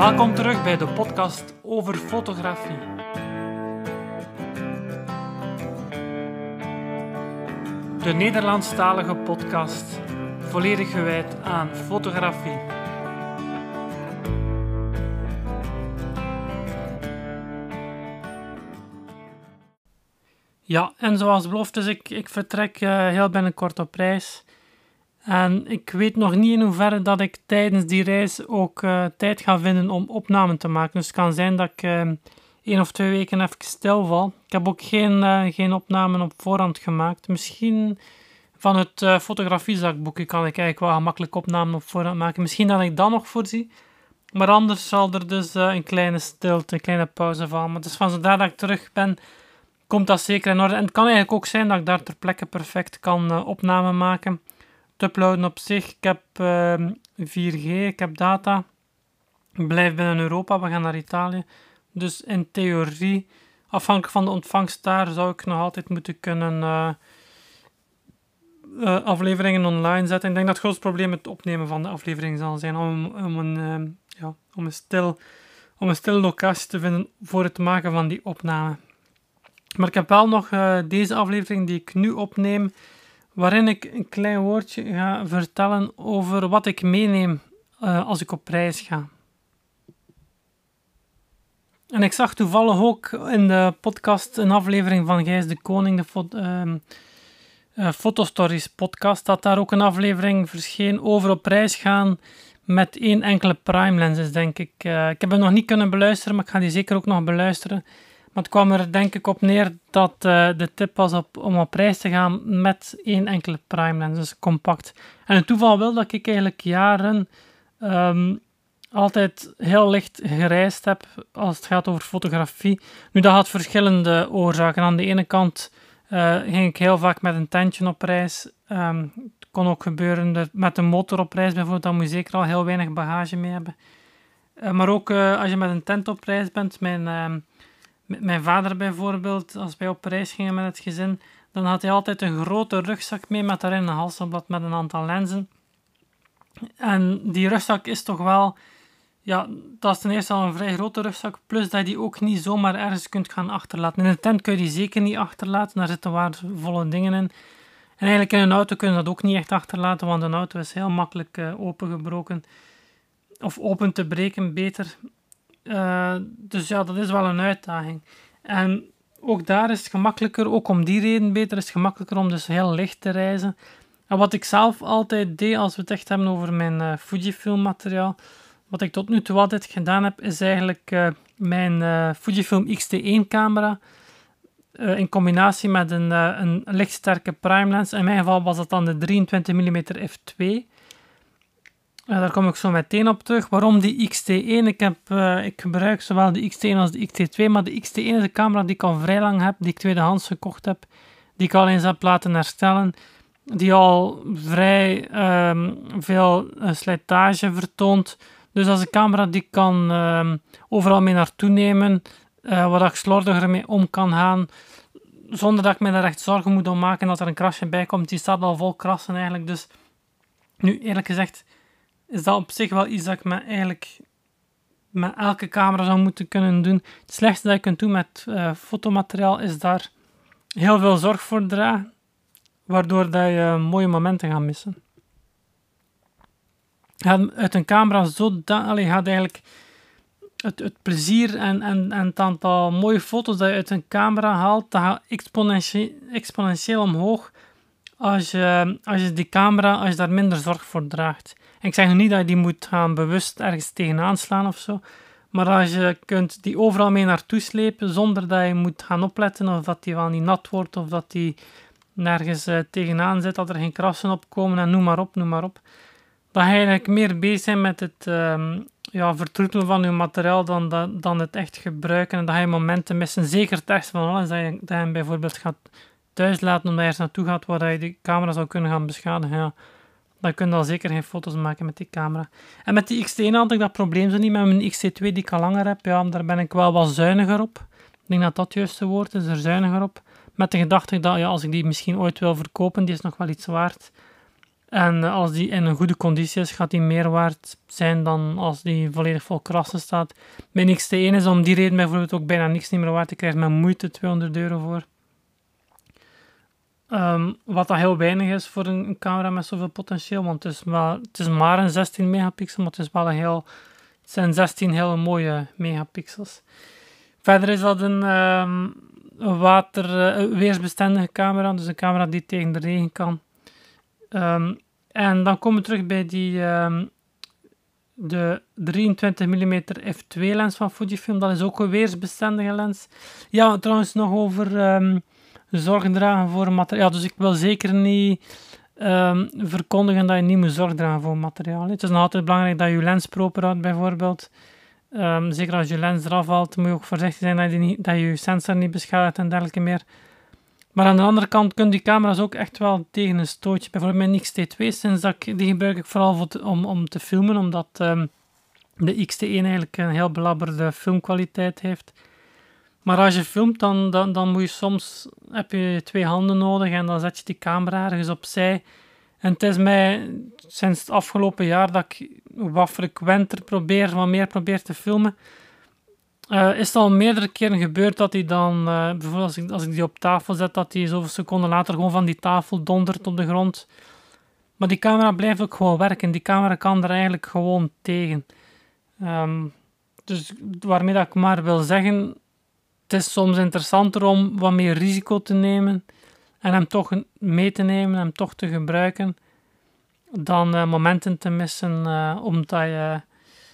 Welkom terug bij de podcast over fotografie. De Nederlandstalige podcast, volledig gewijd aan fotografie. Ja, en zoals beloofd, dus ik, ik vertrek uh, heel binnenkort op reis. En ik weet nog niet in hoeverre dat ik tijdens die reis ook uh, tijd ga vinden om opnamen te maken. Dus het kan zijn dat ik uh, één of twee weken even stilval. Ik heb ook geen, uh, geen opnamen op voorhand gemaakt. Misschien van het fotografiezakboekje kan ik eigenlijk wel gemakkelijk opnamen op voorhand maken. Misschien dat ik dat nog voorzie. Maar anders zal er dus een kleine stilte, een kleine pauze vallen. Maar dus van zodra ik terug ben, komt dat zeker in orde. En het kan eigenlijk ook zijn dat ik daar ter plekke perfect kan opname maken te uploaden op zich. Ik heb 4G, ehm, ik heb data. Ik blijf binnen Europa, we gaan naar Italië. Dus in theorie, afhankelijk van de ontvangst daar, zou ik nog altijd moeten kunnen uh, uh, afleveringen online zetten. Ik denk dat het grootste probleem het opnemen van de aflevering zal zijn. Om, om, een, uh, ja, om, een, stil, om een stil locatie te vinden voor het maken van die opname. Maar ik heb wel nog deze aflevering die ik nu opneem waarin ik een klein woordje ga vertellen over wat ik meeneem uh, als ik op reis ga. En ik zag toevallig ook in de podcast een aflevering van Gijs de Koning, de uh, Fotostories podcast, dat daar ook een aflevering verscheen over op reis gaan met één enkele prime lens, denk ik. Eh, ik heb hem nog niet kunnen beluisteren, maar ik ga die zeker ook nog beluisteren. Maar het kwam er denk ik op neer dat uh, de tip was om op reis te gaan met één enkele prime lens, dus compact. En het toeval wil dat ik eigenlijk jaren um, altijd heel licht gereisd heb als het gaat over fotografie. Nu, dat had verschillende oorzaken. Aan de ene kant uh, ging ik heel vaak met een tentje op reis. Um, het kon ook gebeuren met een motor op reis bijvoorbeeld, dan moet je zeker al heel weinig bagage mee hebben. Uh, maar ook als je met een tent op reis bent, mijn ehm, mijn vader bijvoorbeeld, als wij op reis gingen met het gezin, dan had hij altijd een grote rugzak mee met daarin een halsblad met een aantal lenzen. En die rugzak is toch wel, ja, dat is ten eerste al een vrij grote rugzak, plus dat je die ook niet zomaar ergens kunt gaan achterlaten. In een tent kun je die zeker niet achterlaten, daar zitten waardevolle dingen in. En eigenlijk in een auto kun je dat ook niet echt achterlaten, want een auto is heel makkelijk uh, opengebroken. Of open te breken, beter. Eh, dus ja, dat is wel een uitdaging. En ook daar is het gemakkelijker, ook om die reden beter, is het gemakkelijker om dus heel licht te reizen. En wat ik zelf altijd deed als we het echt hebben over mijn eh, uh, Fujifilm materiaal, wat ik tot nu toe altijd gedaan heb, is eigenlijk eh, mijn uh, Fujifilm X-T1 camera in combinatie met een, een lichtsterke prime lens. In mijn geval was dat dan de 23mm f2. Eh, daar kom ik zo meteen op terug. Waarom die XT1? Ik, heb, eh, ik gebruik zowel de XT1 als de XT2, maar de XT1 is een camera die ik al vrij lang heb, die ik tweedehands gekocht heb, die ik al eens heb laten herstellen, die al vrij ehm, veel eh, slijtage vertoont. Dus dat is een camera die ik kan ehm, overal mee naartoe nemen, uh, waar ik slordiger mee om kan gaan, zonder dat ik me daar echt zorgen moet om maken dat er een krasje bij komt. Die staat al vol krassen eigenlijk, dus nu eerlijk gezegd is dat op zich wel iets dat ik eigenlijk met elke camera zou moeten kunnen doen. Het slechtste dat je kunt doen met uh, fotomateriaal is daar heel veel zorg voor dragen, waardoor dat je mooie momenten gaat missen. uit een camera zo dan, gaat eigenlijk het, het plezier en, en, en het aantal mooie foto's dat je uit een camera haalt, dat exponentieel omhoog als je, als je die camera, als je daar minder zorg voor draagt. Ik zeg nog niet dat je die moet gaan bewust ergens tegenaan slaan of zo. Maar als je kunt die overal mee naartoe slepen zonder dat je moet gaan opletten of dat die wel niet nat wordt of dat die nergens uh, tegenaan zit, dat er geen krassen op komen en noem maar op, noem maar op. Dat je eigenlijk meer bezig bent met het um, ja, vertroetelen van je materiaal dan, dan, het echt gebruiken. En dat je momenten missen, zeker echt van alles, dat je, dat bijvoorbeeld gaat thuis laten omdat je ergens naartoe gaat waar je de camera zou kunnen gaan beschadigen. Dan kun je al zeker geen foto's maken met die camera. En met die X1 had ik dat probleem zo niet. Met mijn XT2 die ik al langer heb, ja, daar ben ik wel wat zuiniger op. Ik denk dat dat het juiste woord is, er zuiniger op. Met de gedachte dat ja, als ik die misschien ooit wil verkopen, die is nog wel iets waard. En als die in een goede conditie is, gaat die meer waard zijn dan als die volledig vol krassen staat. Mijn XT1 is om die reden bijvoorbeeld ook bijna niks niet meer waard. Ik krijg met moeite 200 euro voor. Um, wat dat heel weinig is voor een, camera met zoveel potentieel, want het is, wel, het is maar een 16 megapixel, maar het is wel een heel, het zijn 16 hele mooie megapixels. Verder is dat een, um, water, uh, weersbestendige camera, dus een camera die tegen de regen kan. Um, en dan komen we terug bij die, de 23 mm f2 lens van Fujifilm. Dat is ook een weersbestendige lens. Ja, trouwens nog over zorg dragen voor materiaal. Dus ik wil zeker niet um, verkondigen dat je niet moet zorg dragen voor materiaal. Het is nog altijd belangrijk dat je lens proper houdt, bijvoorbeeld. Um, zeker als je lens eraf valt, moet je ook voorzichtig zijn dat je, niet, dat je sensor niet beschadigt en dergelijke meer. Maar aan de andere kant kunnen die camera's ook echt wel tegen een stootje. Bijvoorbeeld mijn XT2, sinds dat ik, die gebruik ik vooral voor om, om te filmen, omdat um, de XT1 eigenlijk een heel belabberde filmkwaliteit heeft. Maar als je filmt, dan, dan, dan moet je soms heb je twee handen nodig en dan zet je die camera ergens opzij. En het is mij sinds het afgelopen jaar dat ik wat frequenter probeer, wat meer probeer te filmen. Uh, is het al meerdere keren gebeurd dat hij dan, uh, bijvoorbeeld als ik, als ik die op tafel zet, dat hij zoveel seconden later gewoon van die tafel dondert op de grond. Maar die camera blijft ook gewoon werken. Die camera kan er eigenlijk gewoon tegen. Um, dus waarmee dat ik maar wil zeggen, het is soms interessanter om wat meer risico te nemen en hem toch mee te nemen, hem toch te gebruiken, dan uh, momenten te missen uh, omdat je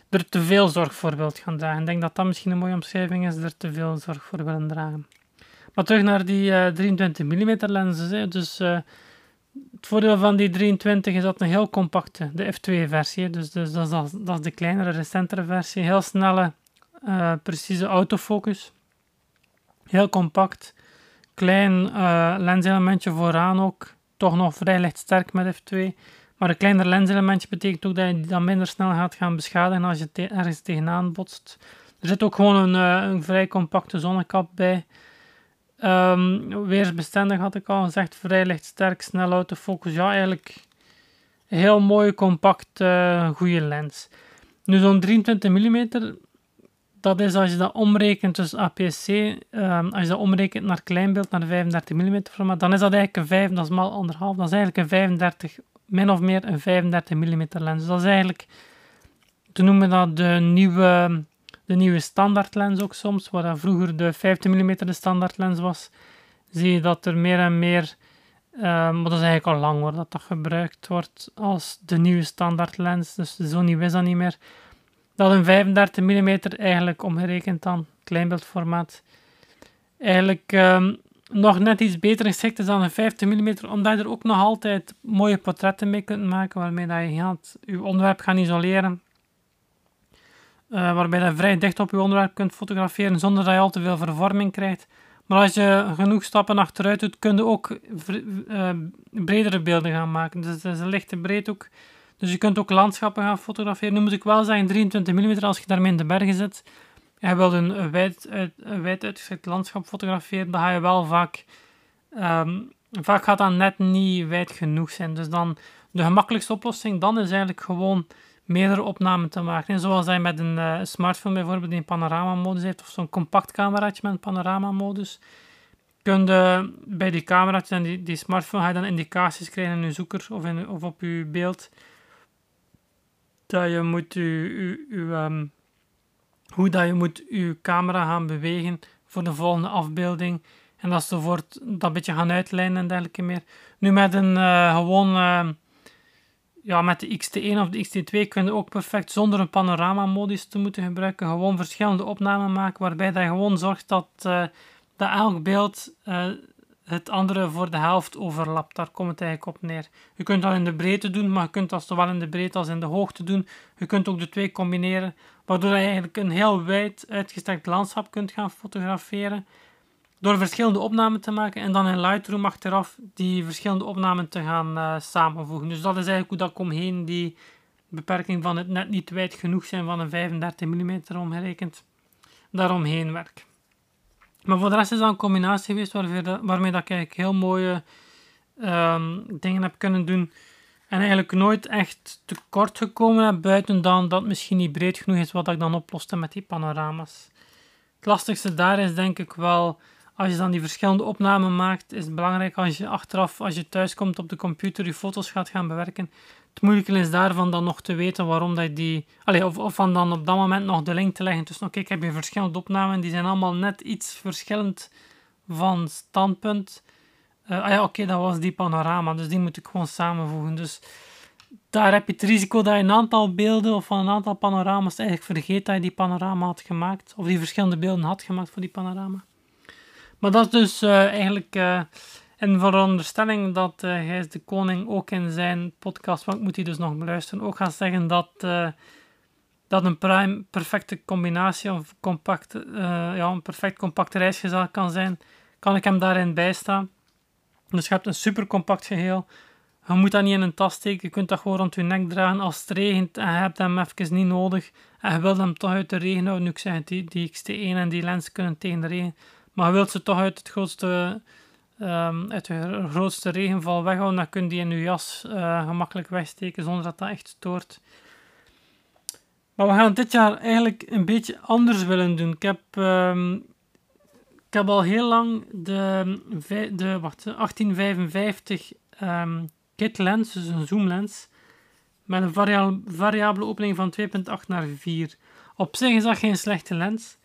er te veel zorg voor wilt gaan dragen. Ik denk dat dat misschien een mooie omschrijving is, er te veel zorg voor willen dragen. Maar terug naar die uh, 23 mm lenzen. Dus het voordeel van die 23 is dat een heel compacte, de f2-versie. Dus, dus dat, is, dat is de kleinere, recentere versie. Heel snelle, precieze autofocus. Heel compact. Klein uh, lenselementje vooraan ook. Toch nog vrij lichtsterk met f2. Maar een kleiner lenselementje betekent ook dat je dan minder snel gaat gaan beschadigen als je ergens tegenaan botst. Er zit ook gewoon een, uh, een vrij compacte zonnekap bij. Um, weersbestendig had ik al gezegd. Vrij lichtsterk, snel autofocus. Ja, eigenlijk heel mooi, compact, uh, goede lens. Nu zo'n 23 mm dat is als je dat omrekent, dus APC, um, als je dat omrekent naar kleinbeeld, naar 35 mm formaat, dan is dat eigenlijk een 5, dat is mal anderhalf, dat is eigenlijk een 35, min of meer een 35 mm lens. Dus dat is eigenlijk, te noemen dat de nieuwe, de nieuwe standaardlens ook soms, waar vroeger de 50 mm de standaardlens was, zie je dat er meer en meer, um, dat is eigenlijk al lang hoor, dat dat gebruikt wordt als de nieuwe standaardlens, dus zo nieuw is dat niet meer dat een 35 mm eigenlijk omgerekend dan, kleinbeeldformaat, eigenlijk um, nog net iets beter geschikt is dan een 50 mm, omdat je er ook nog altijd mooie portretten mee kunt maken, waarmee dat je gaat, je onderwerp gaan isoleren, uh, waarbij je vrij dicht op je onderwerp kunt fotograferen, zonder dat je al te veel vervorming krijgt. Maar als je genoeg stappen achteruit doet, kun je ook uh, bredere beelden gaan maken. Dus het is een lichte breedhoek dus je kunt ook landschappen gaan fotograferen. Nu moet ik wel zeggen, 23 mm als je daarmee in de bergen zit en je wilt een wijd, een wijd uitgestrekt landschap fotograferen, dan ga je wel vaak... Um, vaak gaat dat net niet wijd genoeg zijn. Dus dan de gemakkelijkste oplossing dan is eigenlijk gewoon meerdere opnamen te maken. En zoals hij met een uh, smartphone bijvoorbeeld die een panorama-modus heeft, of zo'n compact cameraatje met een panorama-modus, kun je bij die camera's en die, die smartphone ga je dan indicaties krijgen in je zoeker of, in, of op je beeld dat je moet je, um, hoe dat je moet je camera gaan bewegen voor de volgende afbeelding. En dat ze wordt dat beetje gaan uitlijnen en dergelijke meer. Nu met een uh, gewoon, uh, ja, met de XT1 of de XT2 kun je ook perfect zonder een panorama-modus te moeten gebruiken. Gewoon verschillende opnamen maken waarbij dat je gewoon zorgt dat, uh, dat elk beeld het andere voor de helft overlapt. Daar komt het eigenlijk op neer. Je kunt dat in de breedte doen, maar je kunt dat zowel in de breedte als in de hoogte doen. Je kunt ook de twee combineren, waardoor je eigenlijk een heel wijd uitgestrekt landschap kunt gaan fotograferen. Door verschillende opnamen te maken en dan in Lightroom achteraf die verschillende opnamen te gaan uh, samenvoegen. Dus dat is eigenlijk hoe dat ik omheen die beperking van het net niet wijd genoeg zijn van een 35 mm omgerekend daaromheen werk. Maar voor de rest is dat een combinatie geweest waarmee dat ik eigenlijk heel mooie um, dingen heb kunnen doen. En eigenlijk nooit echt tekort gekomen heb, buiten dan dat misschien niet breed genoeg is wat ik dan oploste met die panorama's. Het lastigste daar is denk ik wel, als je dan die verschillende opnamen maakt, is het belangrijk als je achteraf, als je thuis komt op de computer, je foto's gaat gaan bewerken. Het moeilijke is daarvan dan nog te weten waarom dat je die, of, of van dan op dat moment nog de link te leggen tussen, oké, ik heb hier verschillende opnamen, die zijn allemaal net iets verschillend van standpunt. Uh, ah ja, oké, dat was die panorama, dus die moet ik gewoon samenvoegen. Dus daar heb je het risico dat je een aantal beelden of van een aantal panorama's eigenlijk vergeet dat je die panorama had gemaakt, of die verschillende beelden had gemaakt voor die panorama. Maar dat is dus uh, eigenlijk uh, een veronderstelling dat uh, Gijs de Koning ook in zijn podcast, want moet die dus nog beluisteren, ook gaat zeggen dat, dat een prime perfecte combinatie of compact, ja, een perfect compact reisgezel kan zijn. Kan ik hem daarin bijstaan? Dus je hebt een super compact geheel. Je moet dat niet in een tas steken. Je kunt dat gewoon rond je nek dragen als het regent en je hebt hem even niet nodig. En je wilt hem toch uit de regen houden. Nu ik zeg, die, die XT1 en die lens kunnen tegen de regen. Maar je wilt ze toch uit het grootste, um, uit de grootste regenval weghouden. Dan kun je die in je jas uh, gemakkelijk wegsteken zonder dat dat echt stoort. Maar we gaan dit jaar eigenlijk een beetje anders willen doen. Ik heb um, ik heb al heel lang de, de wacht, 1855 um, kit lens, dus een zoomlens, met een variabele opening van 2.8 naar 4. Op zich is dat geen slechte lens,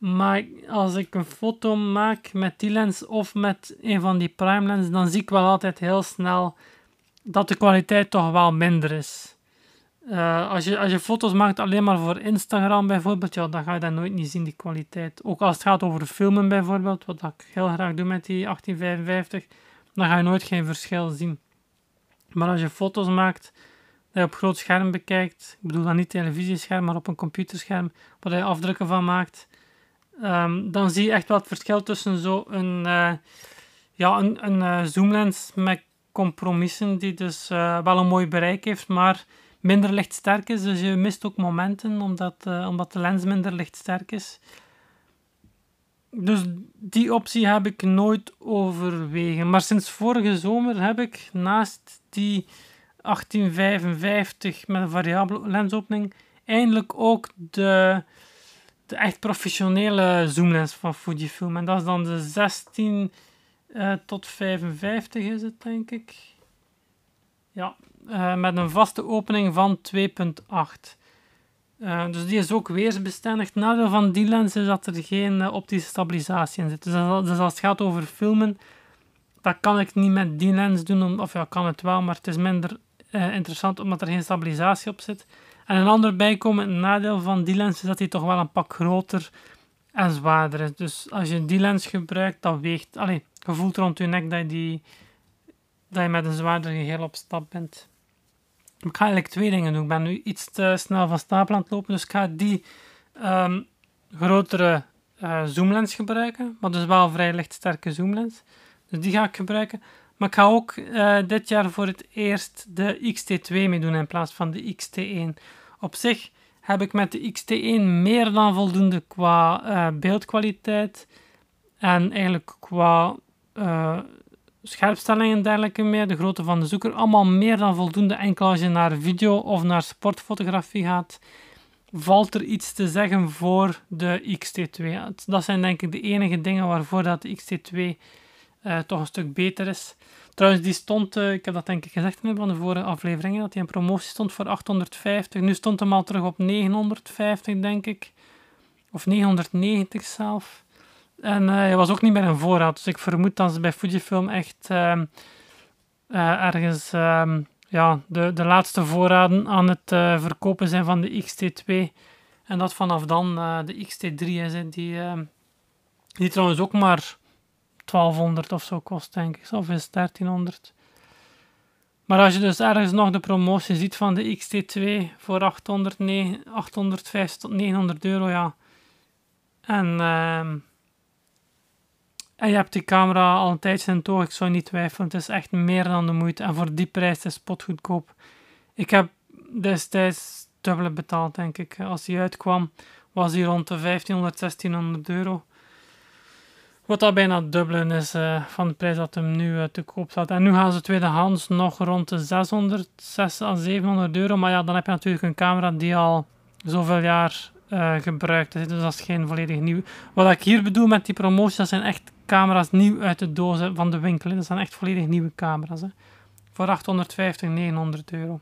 maar als ik een foto maak met die lens of met een van die prime dan zie ik wel altijd heel snel dat de kwaliteit toch wel minder is. Uh, als, je, als je foto's maakt alleen maar voor Instagram bijvoorbeeld, ja, dan ga je dat nooit niet zien, die kwaliteit. Ook als het gaat over filmen bijvoorbeeld, wat ik heel graag doe met die 1855, dan ga je nooit geen verschil zien. Maar als je foto's maakt, dat je op groot scherm bekijkt, ik bedoel dan niet televisiescherm, maar op een computerscherm, waar je afdrukken van maakt, um, dan zie je echt wat het verschil tussen zo een, uh, ja, een, een uh, zoomlens met compromissen, die dus uh, wel een mooi bereik heeft, maar minder lichtsterk is. Dus je mist ook momenten omdat, omdat de lens minder lichtsterk is. Dus die optie heb ik nooit overwegen. Maar sinds vorige zomer heb ik naast die 1855 met een variabele lensopening eindelijk ook de, de echt professionele zoomlens van Fujifilm. En dat is dan de 16 uh, eh, tot 55 is het denk ik. Ja, uh, met een vaste opening van 2.8. Uh, dus die is ook weersbestendig. Het nadeel van die lens is dat er geen optische stabilisatie in zit. Dus als, dus het gaat over filmen, dat kan ik niet met die lens doen. Of ja, kan het wel, maar het is minder interessant omdat er geen stabilisatie op zit. En een ander bijkomend nadeel van die lens is dat hij toch wel een pak groter en zwaarder is. Dus als je die lens gebruikt, dan weegt... Allee, je voelt rond je nek dat je, dat je met een zwaarder geheel op stap bent. Ik ga eigenlijk twee dingen doen. Ik ben nu iets te snel van stapel aan het lopen, dus ik ga die um, grotere uh, zoomlens gebruiken, maar dus wel vrij lichtsterke zoomlens. Dus die ga ik gebruiken. Maar ik ga ook uh, dit jaar voor het eerst de XT2 mee doen in plaats van de XT1. Op zich heb ik met de XT1 meer dan voldoende qua uh, beeldkwaliteit en eigenlijk qua scherpstelling en dergelijke meer, de grootte van de zoeker, allemaal meer dan voldoende. Enkel als je naar video of naar sportfotografie gaat, valt er iets te zeggen voor de XT2. Dat zijn denk ik de enige dingen waarvoor dat de XT2 uh, eh, toch een stuk beter is. Trouwens, die stond, uh, ik heb dat denk ik gezegd in een van de vorige afleveringen, dat hij in promotie stond voor 850. Nu stond hem al terug op 950, denk ik. Of 990 zelf. En uh, hij was ook niet meer in voorraad. Dus ik vermoed dat ze bij Fujifilm echt uh, uh, ergens ehm, ja, de, de laatste voorraden aan het eh, verkopen zijn van de XT2. En dat vanaf dan de XT3 is. die, ehm, die trouwens ook maar 1200 of zo kost, denk ik. Of is 1300. Maar als je dus ergens nog de promotie ziet van de XT2 voor 800, 850 tot 900 euro, ja. En ehm, en je hebt die camera al een tijdje in toog, ik zou niet twijfelen. Het is echt meer dan de moeite. En voor die prijs is het spotgoedkoop. Ik heb destijds dubbele betaald, denk ik. Als die uitkwam, was die rond de 1500, 1600 euro. Wat dat bijna dubbelen is uh, van de prijs dat hem nu uh, te koop staat. En nu gaan ze tweedehands nog rond de 600, 600 à 700 euro. Maar ja, dan heb je natuurlijk een camera die al zoveel jaar uh, gebruikt is. Dus dat is geen volledig nieuw. Wat ik hier bedoel met die promoties, dat zijn echt camera's nieuw uit de doos van de winkel. Dat zijn echt volledig nieuwe camera's. Hè. Voor 850, 900 euro.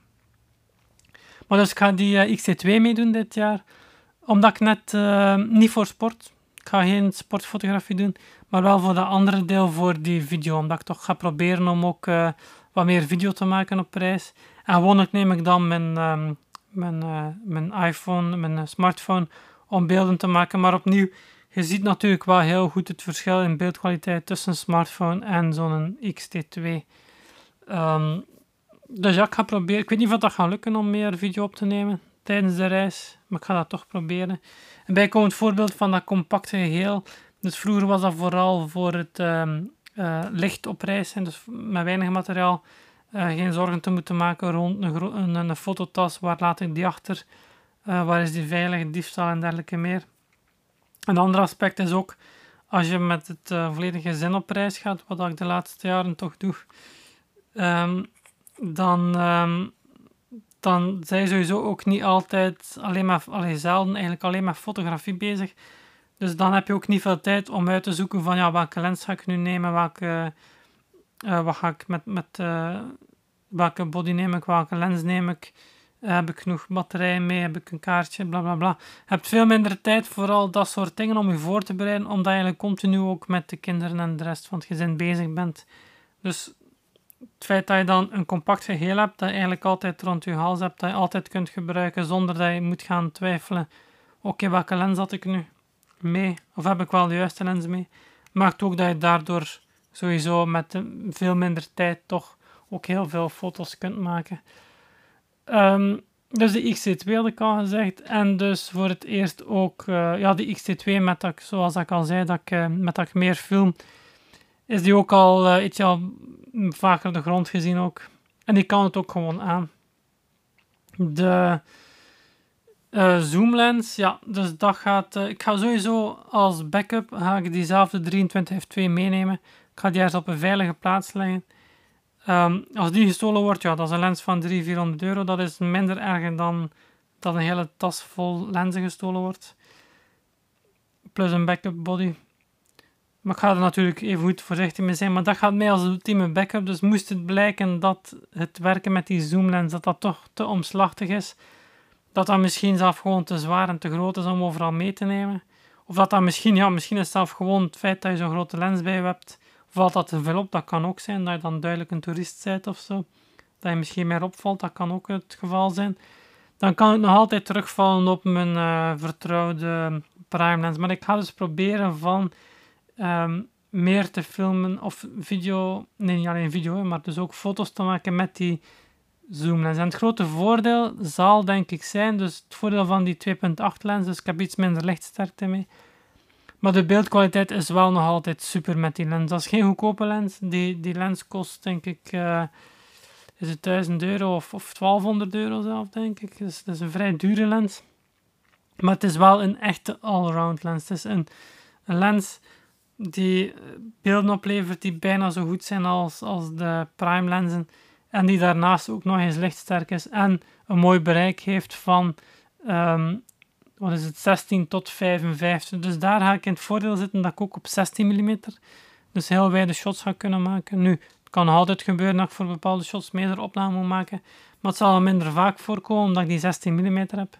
Maar dus ik ga die XT2 meedoen dit jaar. Omdat ik net niet voor sport. Ik ga geen sportfotografie doen maar wel voor dat andere deel voor die video. Omdat ik toch ga proberen om ook uh, wat meer video te maken op reis. En gewoonlijk neem ik dan mijn, um, mijn, uh, mijn iPhone, mijn uh, smartphone om beelden te maken. Maar opnieuw, je ziet natuurlijk wel heel goed het verschil in beeldkwaliteit tussen smartphone en zo'n XT2. Um, ehm, dus ja, ik ga proberen. Ik weet niet of dat gaat lukken om meer video op te nemen tijdens de reis. Maar ik ga dat toch proberen. Een bijkomend voorbeeld van dat compacte geheel dus vroeger was dat vooral voor het um, uh, licht op reis zijn, dus met weinig materiaal. Uh, geen zorgen te moeten maken rond een, een, een fototas, waar laat ik die achter, uh, waar is die veilig, diefstal en dergelijke meer. Een ander aspect is ook, als je met het volledige gezin op reis gaat, wat ik de laatste jaren toch doe, um, dan, um, dan zijn sowieso ook niet altijd alleen maar, alleen zelden eigenlijk alleen met fotografie bezig. Dus dan heb je ook niet veel tijd om uit te zoeken van ja, welke lens ga ik nu nemen, welke, uh, wat ga ik met, met uh, welke body neem ik, welke lens neem ik, heb ik genoeg batterij mee, heb ik een kaartje, bla bla bla. Je hebt veel minder tijd voor al dat soort dingen om je voor te bereiden, omdat je eigenlijk continu ook met de kinderen en de rest van het gezin bezig bent. Dus het feit dat je dan een compact geheel hebt, dat je eigenlijk altijd rond je hals hebt, dat je altijd kunt gebruiken zonder dat je moet gaan twijfelen, oké, welke lens had ik nu? Mee, of heb ik wel de juiste lens mee, maakt ook dat je daardoor sowieso met veel minder tijd toch ook heel veel foto's kunt maken. Um, dus de XT2 had ik al gezegd. En dus voor het eerst ook uh, ja, de XT2 met dat, zoals ik al zei, dat ik, uh, met dat ik meer film, is die ook al uh, iets al vaker de grond gezien ook. En die kan het ook gewoon aan. De uh, zoomlens, ja, dus dat gaat. Uh, ik ga sowieso als backup ga ik diezelfde 23 f2 meenemen. Ik ga die ergens op een veilige plaats leggen. Um, als die gestolen wordt, ja, dat is een lens van 300, 400 euro. Dat is minder erg dan dat een hele tas vol lenzen gestolen wordt. Plus een backup body. Maar ik ga er natuurlijk even goed voorzichtig mee zijn. Maar dat gaat mij als ultieme backup. Dus moest het blijken dat het werken met die zoomlens dat dat toch te omslachtig is dat dat misschien zelf gewoon te zwaar en te groot is om overal mee te nemen. Of dat dat misschien, ja, misschien is zelf gewoon het feit dat je zo'n grote lens bij hebt. Valt dat te veel op, dat kan ook zijn, dat je dan duidelijk een toerist bent of zo. Dat je misschien meer opvalt, dat kan ook het geval zijn. Dan kan ik nog altijd terugvallen op mijn uh, vertrouwde prime lens. Maar ik ga dus proberen van um, meer te filmen of video, nee niet alleen video, maar dus ook foto's te maken met die zoomlens. En het grote voordeel zal denk ik zijn, dus het voordeel van die 2.8 lens, dus ik heb iets minder lichtsterkte mee. Maar de beeldkwaliteit is wel nog altijd super met die lens. Dat is geen goedkope lens. Die, die lens kost denk ik, uh, is het 1000 euro of, of 1200 euro zelf denk ik. Dus dat is een vrij dure lens. Maar het is wel een echte allround lens. Het is een, een lens die beelden oplevert die bijna zo goed zijn als, als de prime lenzen. En die daarnaast ook nog eens lichtsterk is en een mooi bereik heeft van um, wat is het, 16 tot 55. Dus daar ga ik in het voordeel zitten dat ik ook op 16 mm dus heel wijde shots ga kunnen maken. Nu, het kan altijd gebeuren dat ik voor bepaalde shots meer opname moet maken, maar het zal minder vaak voorkomen omdat ik die 16 mm heb.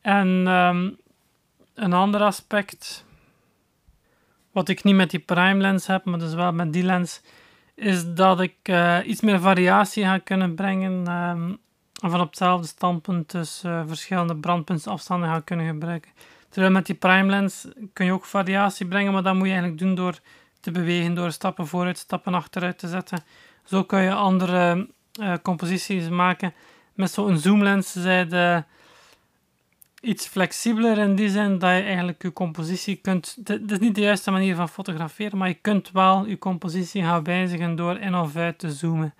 En um, een ander aspect, wat ik niet met die prime lens heb, maar dus wel met die lens, is dat ik uh, iets meer variatie ga kunnen brengen um, van op hetzelfde standpunt dus uh, verschillende brandpuntsafstanden ga kunnen gebruiken. Terwijl met die prime lens kun je ook variatie brengen, maar dat moet je eigenlijk doen door te bewegen, door stappen vooruit, stappen achteruit te zetten. Zo kun je andere uh, composities maken. Met zo'n zoomlens zijn de iets flexibeler in die zin dat je eigenlijk je compositie kunt. Het is niet de juiste manier van fotograferen, maar je kunt wel je compositie gaan wijzigen door in of uit te zoomen.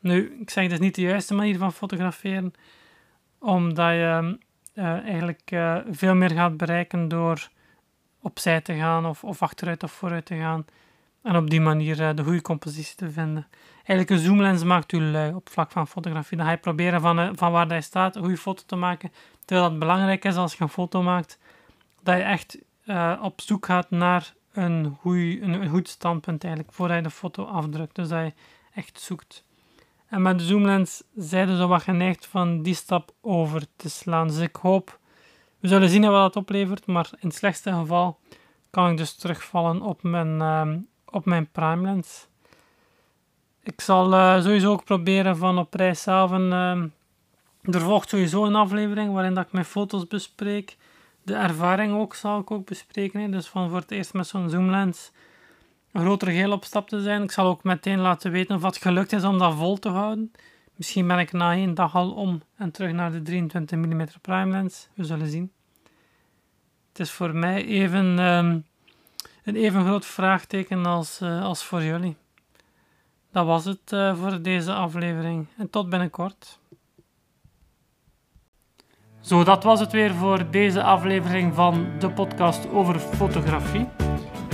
Nu, ik zeg dat is niet de juiste manier van fotograferen, omdat je uh, eigenlijk uh, veel meer gaat bereiken door opzij te gaan of, of achteruit of vooruit te gaan. En op die manier uh, de goede compositie te vinden. Eigenlijk een zoomlens maakt u lui op vlak van fotografie. Dan ga je proberen van, van waar hij staat een goede foto te maken. Terwijl het belangrijk is als je een foto maakt, dat je echt uh, op zoek gaat naar een, goeie, een, goed standpunt eigenlijk, voordat je de foto afdrukt. Dus dat je echt zoekt. En met de zoomlens zijn zo wat geneigd van die stap over te slaan. Dus ik hoop, we zullen zien wat dat oplevert, maar in het slechtste geval kan ik dus terugvallen op mijn, uh, op mijn prime lens. Ik zal uh, sowieso ook proberen van op reis zelf een, uh, er volgt sowieso een aflevering waarin dat ik mijn foto's bespreek. De ervaring ook zal ik ook bespreken. Hè. Dus van voor het eerst met zo'n zoomlens een grotere geel op stap te zijn. Ik zal ook meteen laten weten of het gelukt is om dat vol te houden. Misschien ben ik na één dag al om en terug naar de 23 mm prime lens. We zullen zien. Het is voor mij even um, een even groot vraagteken als, uh, als voor jullie. Dat was het uh, voor deze aflevering en tot binnenkort. Zo, dat was het weer voor deze aflevering van de podcast over fotografie.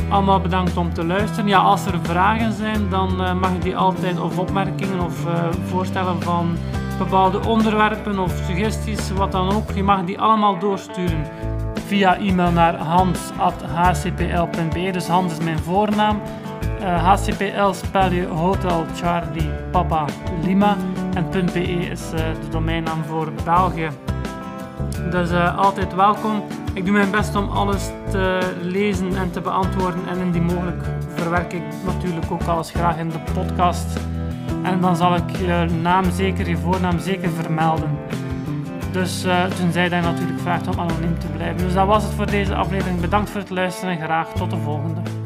Allemaal bedankt om te luisteren. Ja, als er vragen zijn, dan uh, mag je die altijd, of opmerkingen of uh, voorstellen van bepaalde onderwerpen of suggesties, wat dan ook. Je mag die allemaal doorsturen via e-mail naar hans.hcpl.be. Dus Hans is mijn voornaam. Uh, HCPL spel je Hotel Charlie Papa Lima. En .be is de domeinnaam voor België. Dus uh, altijd welkom. Ik doe mijn best om alles te lezen en te beantwoorden. En indien mogelijk verwerk ik natuurlijk ook alles graag in de podcast. En dan zal ik je naam zeker, je voornaam zeker vermelden. Dus uh, tenzij dat je natuurlijk vraagt om anoniem te blijven. Dus dat was het voor deze aflevering. Bedankt voor het luisteren en graag tot de volgende.